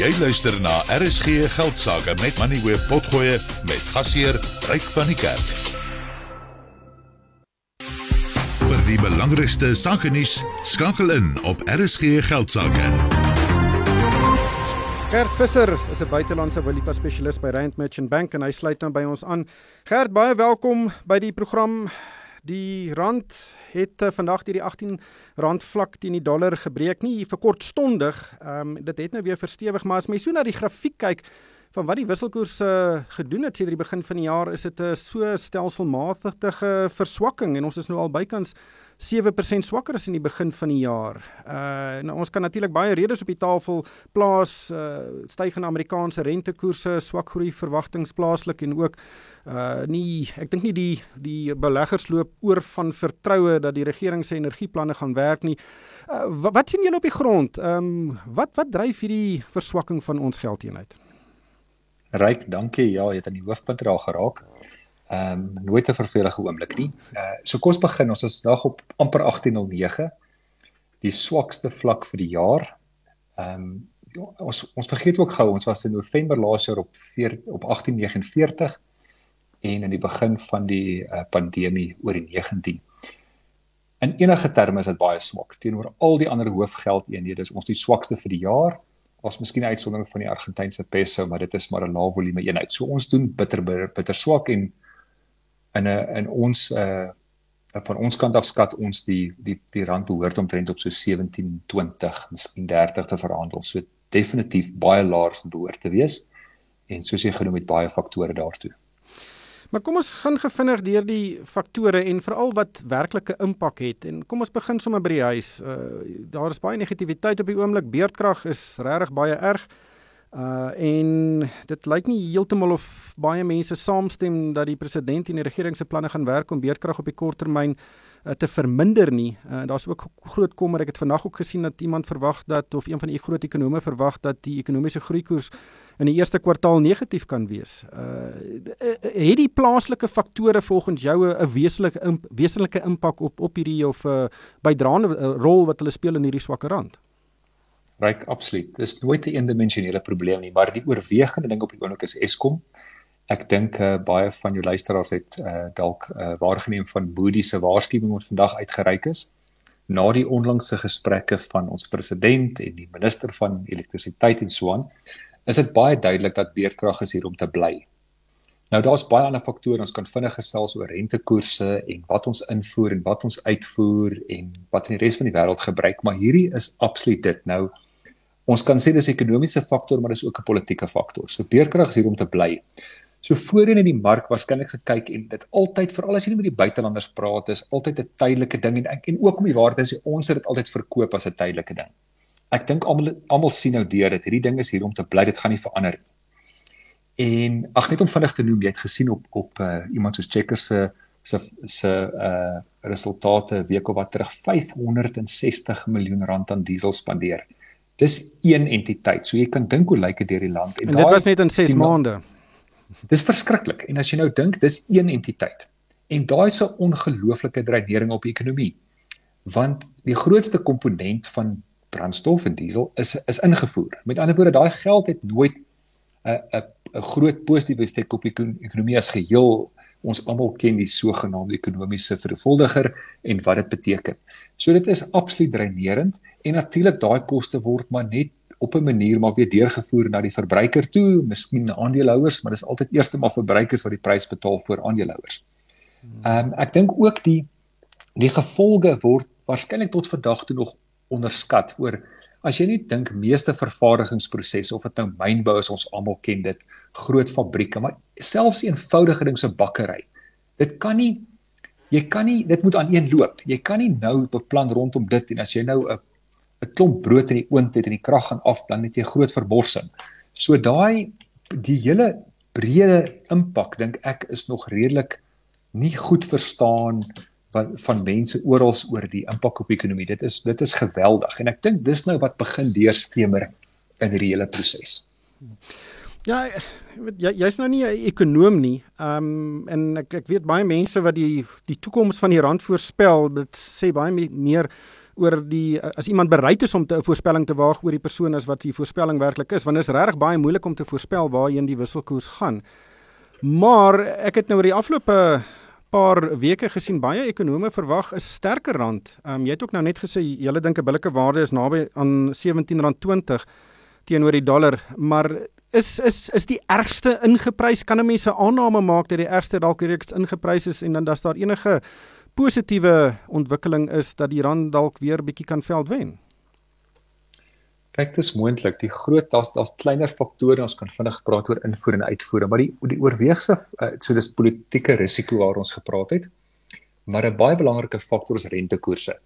Jy luister na RSG Geldsaake met Money Web Potgoe met gasheer Ryk van die Kerk. Vir die belangrikste sake nuus skakel in op RSG Geldsaake. Gert Visser is 'n buitelandse valuta spesialis by Rand Merchant Bank en hy sluit nou by ons aan. Gert, baie welkom by die program. Die rand het uh, vandag deur die 18 rand vlak teen die dollar gebreek, nie vir kortstondig. Ehm um, dit het nou weer verstewig, maar as mens so na die grafiek kyk van wat die wisselkoers uh, gedoen het sedert die begin van die jaar, is dit 'n uh, so stelselmatige verswakking en ons is nou al bykans 7% swakker as in die begin van die jaar. Uh nou ons kan natuurlik baie redes op die tafel plaas, uh stygende Amerikaanse rentekoerse, swak groei verwagtinge plaaslik en ook uh nie ek dink nie die die beleggers loop oor van vertroue dat die regering se energieplanne gaan werk nie. Uh, wat, wat sien julle op die grond? Ehm um, wat wat dryf hierdie verswakking van ons geldeenheid? Ryk, dankie. Ja, jy het aan die hoofpunt raak geraak. Ehm um, nooit 'n vervelige oomblik nie. Uh so kom ons begin. Ons is dag op amper 1809. Die swakste vlak vir die jaar. Ehm um, ons ons vergeet ook gou ons was in November laas jaar op 4 op 1849 en in die begin van die uh, pandemie oor die 19. In enige terme is dit baie swak teenoor al die ander hoofgeldeenhede. Is ons die swakste vir die jaar. Was miskien 'n uitsondering van die Argentynse peso, maar dit is maar 'n lae volume eenheid. So ons doen bitter bitter, bitter swak en in 'n in ons uh van ons kant af skat ons die die die rand behoort omtrent op so 17.20, miskien 30 te verhandel. So definitief baie laer behoort te wees. En soos jy genoem het baie faktore daartoe. Maar kom ons gaan gevinnig deur die faktore en veral wat werklike impak het. En kom ons begin sommer by die huis. Uh daar is baie negativiteit op die oomblik. Beerdkrag is regtig baie erg. Uh en dit lyk nie heeltemal of baie mense saamstem dat die president en die regering se planne gaan werk om beerdkrag op die kort termyn uh, te verminder nie. Uh, Daar's ook groot kommer. Ek het vandag ook gesien dat iemand verwag dat of een van die groot ekonome verwag dat die ekonomiese groeikoers in die eerste kwartaal negatief kan wees. Uh het die plaaslike faktore volgens jou 'n wesenlike wesenlike impak op op hierdie of 'n uh, bydraende uh, rol wat hulle speel in hierdie swakke rand? Ryk absoluut. Dis nooit 'n eendimensionele probleem nie, maar die oorwegende ding op die oomblik is Eskom. Ek dink uh, baie van jou luisteraars het uh, dalk uh, waargeneem van Moody se waarskuwing wat vandag uitgereik is na die onlangse gesprekke van ons president en die minister van elektrisiteit en so aan is dit baie duidelik dat beerdkrag is hier om te bly. Nou daar's baie ander faktore ons kan vinnig gesels oor rentekoerse en wat ons invoer en wat ons uitvoer en wat in die res van die wêreld gebruik, maar hierdie is absoluut dit. Nou ons kan sê dis 'n ekonomiese faktor, maar dis ook 'n politieke faktor. So beerdkrag is hier om te bly. So voorheen in die mark waarskynlik gekyk en dit altyd veral as jy met die buitelanders praat is altyd 'n tydelike ding en en ook om die waarde is ons het dit altyd verkoop as 'n tydelike ding ek dink almal almal sien nou deur dit. Hierdie ding is hier om te bly. Dit gaan nie verander nie. En ag net om vinnig te noem, jy het gesien op op uh, iemand soos Checkers se se se uh resultate week of wat terug 560 miljoen rand aan diesel spandeer. Dis een entiteit. So jy kan dink hoe lyk dit deur die land en, en dit was net in 6 maande. Dis verskriklik. En as jy nou dink, dis een entiteit. En daai 'n ongelooflike dreinering op die ekonomie. Want die grootste komponent van brandstof en diesel is is ingevoer. Met ander woorde, daai geld het nooit 'n 'n 'n groot positiewe effek op die ekonomie as geheel. Ons almal ken die sogenaamde ekonomiese vervoldiger en wat dit beteken. So dit is absoluut dreinerend en natuurlik daai koste word maar net op 'n manier maar weer deurgevoer na die verbruiker toe, miskien aandeelhouers, maar dis altyd eers maar verbruikers wat die prys betaal vir aandeelhouers. Ehm um, ek dink ook die die gevolge word waarskynlik tot vandag toe nog onderskat oor as jy net dink meeste vervaardigingsprosesse of dit nou mynbou is ons almal ken dit groot fabrieke maar selfs eenvoudige ding so bakkery dit kan nie jy kan nie dit moet aan een loop. Jy kan nie nou beplan rondom dit en as jy nou 'n 'n klomp brood in die oond het en die krag gaan af dan het jy groot verborsing. So daai die hele breë impak dink ek is nog redelik nie goed verstaan van van mense oral oor die impak op die ekonomie. Dit is dit is geweldig en ek dink dis nou wat begin deurskemer in hierdie hele proses. Ja, jy jy's nou nie 'n ekonom nie. Ehm um, en ek ek weet baie mense wat die die toekoms van die rand voorspel, dit sê baie meer oor die as iemand bereid is om 'n voorspelling te waag oor die persoon as wat die voorspelling werklik is, want dit is regtig baie moeilik om te voorspel waarheen die wisselkoers gaan. Maar ek het nou oor die afgelope paar weke gesien baie ekonome verwag 'n sterker rand. Ehm um, jy het ook nou net gesê julle dink 'n billike waarde is naby aan R17.20 teenoor die dollar, maar is is is die ergste ingeprys? Kan 'n mens 'n aanname maak dat die ergste dalk reeds ingeprys is en dan dat daar enige positiewe ontwikkeling is dat die rand dalk weer bietjie kan veld wen? Kyk, dis moontlik. Die groot daar's daar's kleiner faktore ons kan vinnig praat oor invoer en uitvoer, maar die die oorweegse uh, so dis politieke risiko waar ons gepraat het. Maar 'n baie belangrike faktor is rentekoerse.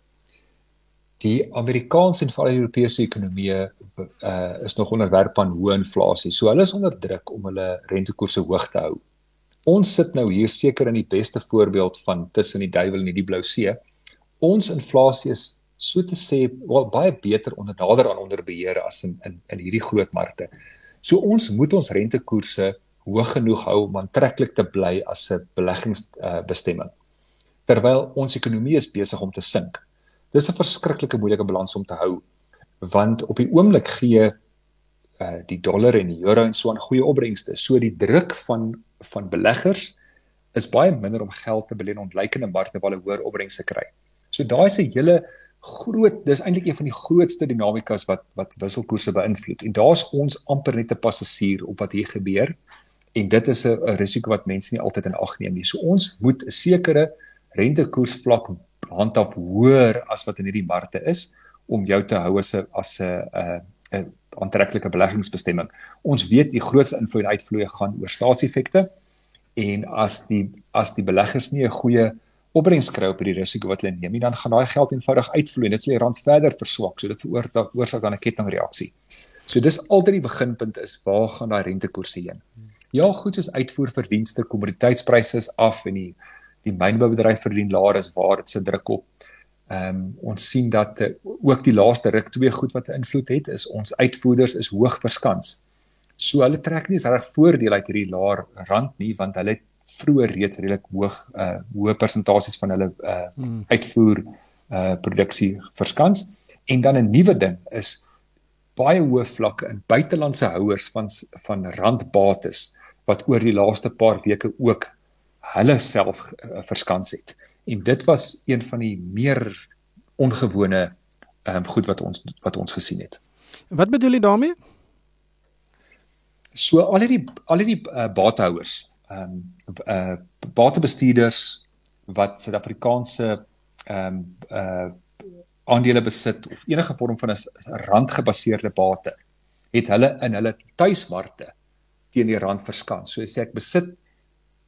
Die Amerikaanse en veral Europese ekonomieë uh, is nog onderwerp aan hoë inflasie. So hulle is onder druk om hulle rentekoerse hoog te hou. Ons sit nou hier seker in die beste voorbeeld van tussen die duiwel en die blou see. Ons inflasie is so te sê wel baie beter onder nader aan onder beheer as in in in hierdie groot markte. So ons moet ons rentekoerse hoog genoeg hou om aantreklik te bly as 'n beleggingsbestemming. Uh, terwyl ons ekonomie is besig om te sink. Dis 'n verskriklike moeilike balans om te hou want op die oomblik gee uh die dollar en die euro en so 'n goeie opbrengste. So die druk van van beleggers is baie minder om geld te belê in ontleikende markte waar hulle hoër opbrengste kry. So daai is 'n hele groot dis eintlik een van die grootste dinamikas wat wat wisselkoerse beïnvloed. En daar's ons amper net 'n passasier op wat hier gebeur. En dit is 'n risiko wat mense nie altyd in ag neem nie. So ons moet 'n sekere rentekoersvlak handhaaf hoër as wat in hierdie markte is om jou te hou as 'n as 'n 'n aantreklike beleggingsbestemming. Ons weet die grootste invloed uitvloei gaan oor staatseffekte en as die as die beleggers nie 'n goeie opbrengs kry op hierdie risiko wat hulle neem dan gaan daai geld eenvoudig uitvloei dit sal die rand verder verswak. So dit veroorsaak dan 'n kettingreaksie. So dis altyd die beginpunt is waar gaan daai rentekoerse heen? Ja, goed soos uitvoer verdienste, kommoditeitspryse is af en die die mynboubedryf verdien laer is waar dit se druk op. Ehm um, ons sien dat uh, ook die laaste ruk twee goed wat 'n invloed het is ons uitvoerders is hoog verskans. So hulle trek nie reg voordeel uit hierdie laer rand nie want hulle vroeër reeds redelik hoog uh hoë persentasies van hulle uh hmm. uitvoer uh produksie verskans en dan 'n nuwe ding is baie hoë vlakke in buitelandse houers van van randbates wat oor die laaste paar weke ook hulle self uh, verskans het. En dit was een van die meer ongewone ehm um, goed wat ons wat ons gesien het. Wat bedoel jy daarmee? So al hierdie al hierdie uh, batehouers, ehm um, uh batebestuurders wat Suid-Afrikaanse ehm um, uh aandele besit of enige vorm van 'n randgebaseerde bate, het hulle in hulle tuismarkte teen die rand verskans. So as ek besit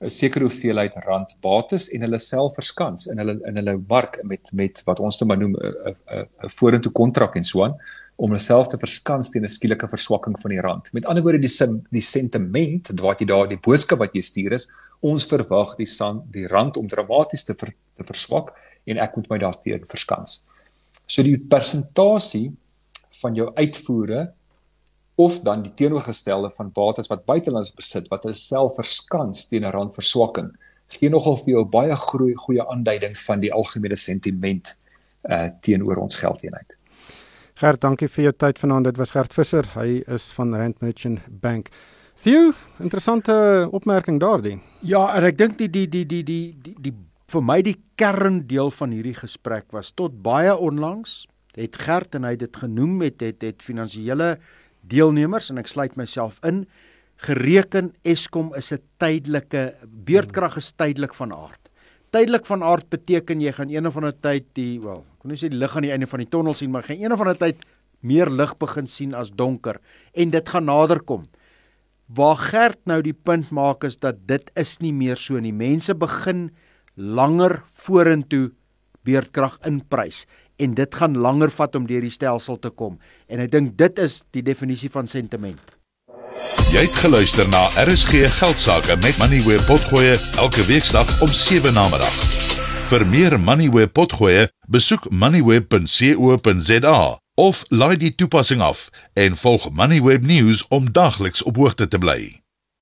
'n sekere hoeveelheid rand bates en hulle self verskans in hulle in hulle mark met met wat ons te noem 'n 'n vorentoe kontrak en so aan om hulle self te verskans teen 'n skielike verswakking van die rand. Met ander woorde die sim, die sentiment wat jy daar die boodskap wat jy stuur is ons verwag die san, die rand om dramaties te ver, te verswak en ek moet my daarteen verskans. So die persentasie van jou uitvoere of dan die teenoorgestelde van bates wat buitelands besit wat hulle self verskans teen 'n randverswakking gee nogal vir jou baie groei goeie aanduiding van die algemene sentiment uh teenoor ons geldeenheid. Gert, dankie vir jou tyd vanaand. Dit was Gert Visser. Hy is van Rand Merchant Bank. Theo, interessante opmerking daardie. Ja, en ek dink die die die die die die, die vir my die kerndeel van hierdie gesprek was tot baie onlangs het Gert en hy dit genoem het het het finansiële deelnemers en ek sluit myself in gereken Eskom is 'n tydelike beurtkrag is tydelik van aard. Tydelik van aard beteken jy gaan een of ander tyd die wel, ek kon nie sê die lig aan die einde van die tonnel sien, maar gaan een of ander tyd meer lig begin sien as donker en dit gaan naderkom. Waar Gert nou die punt maak is dat dit is nie meer so nie. Mense begin langer vorentoe beurtkrag inprys en dit gaan langer vat om deur die stelsel te kom. En ek dink dit is die definisie van sentiment. Jy het geluister na RSG Geldsaake met Money where potgoe elke weeksdag om 7 na middag. Vir meer Money where potgoe, besoek moneyweb.co.za of laai die toepassing af en volg Moneyweb News om dagliks op hoogte te bly.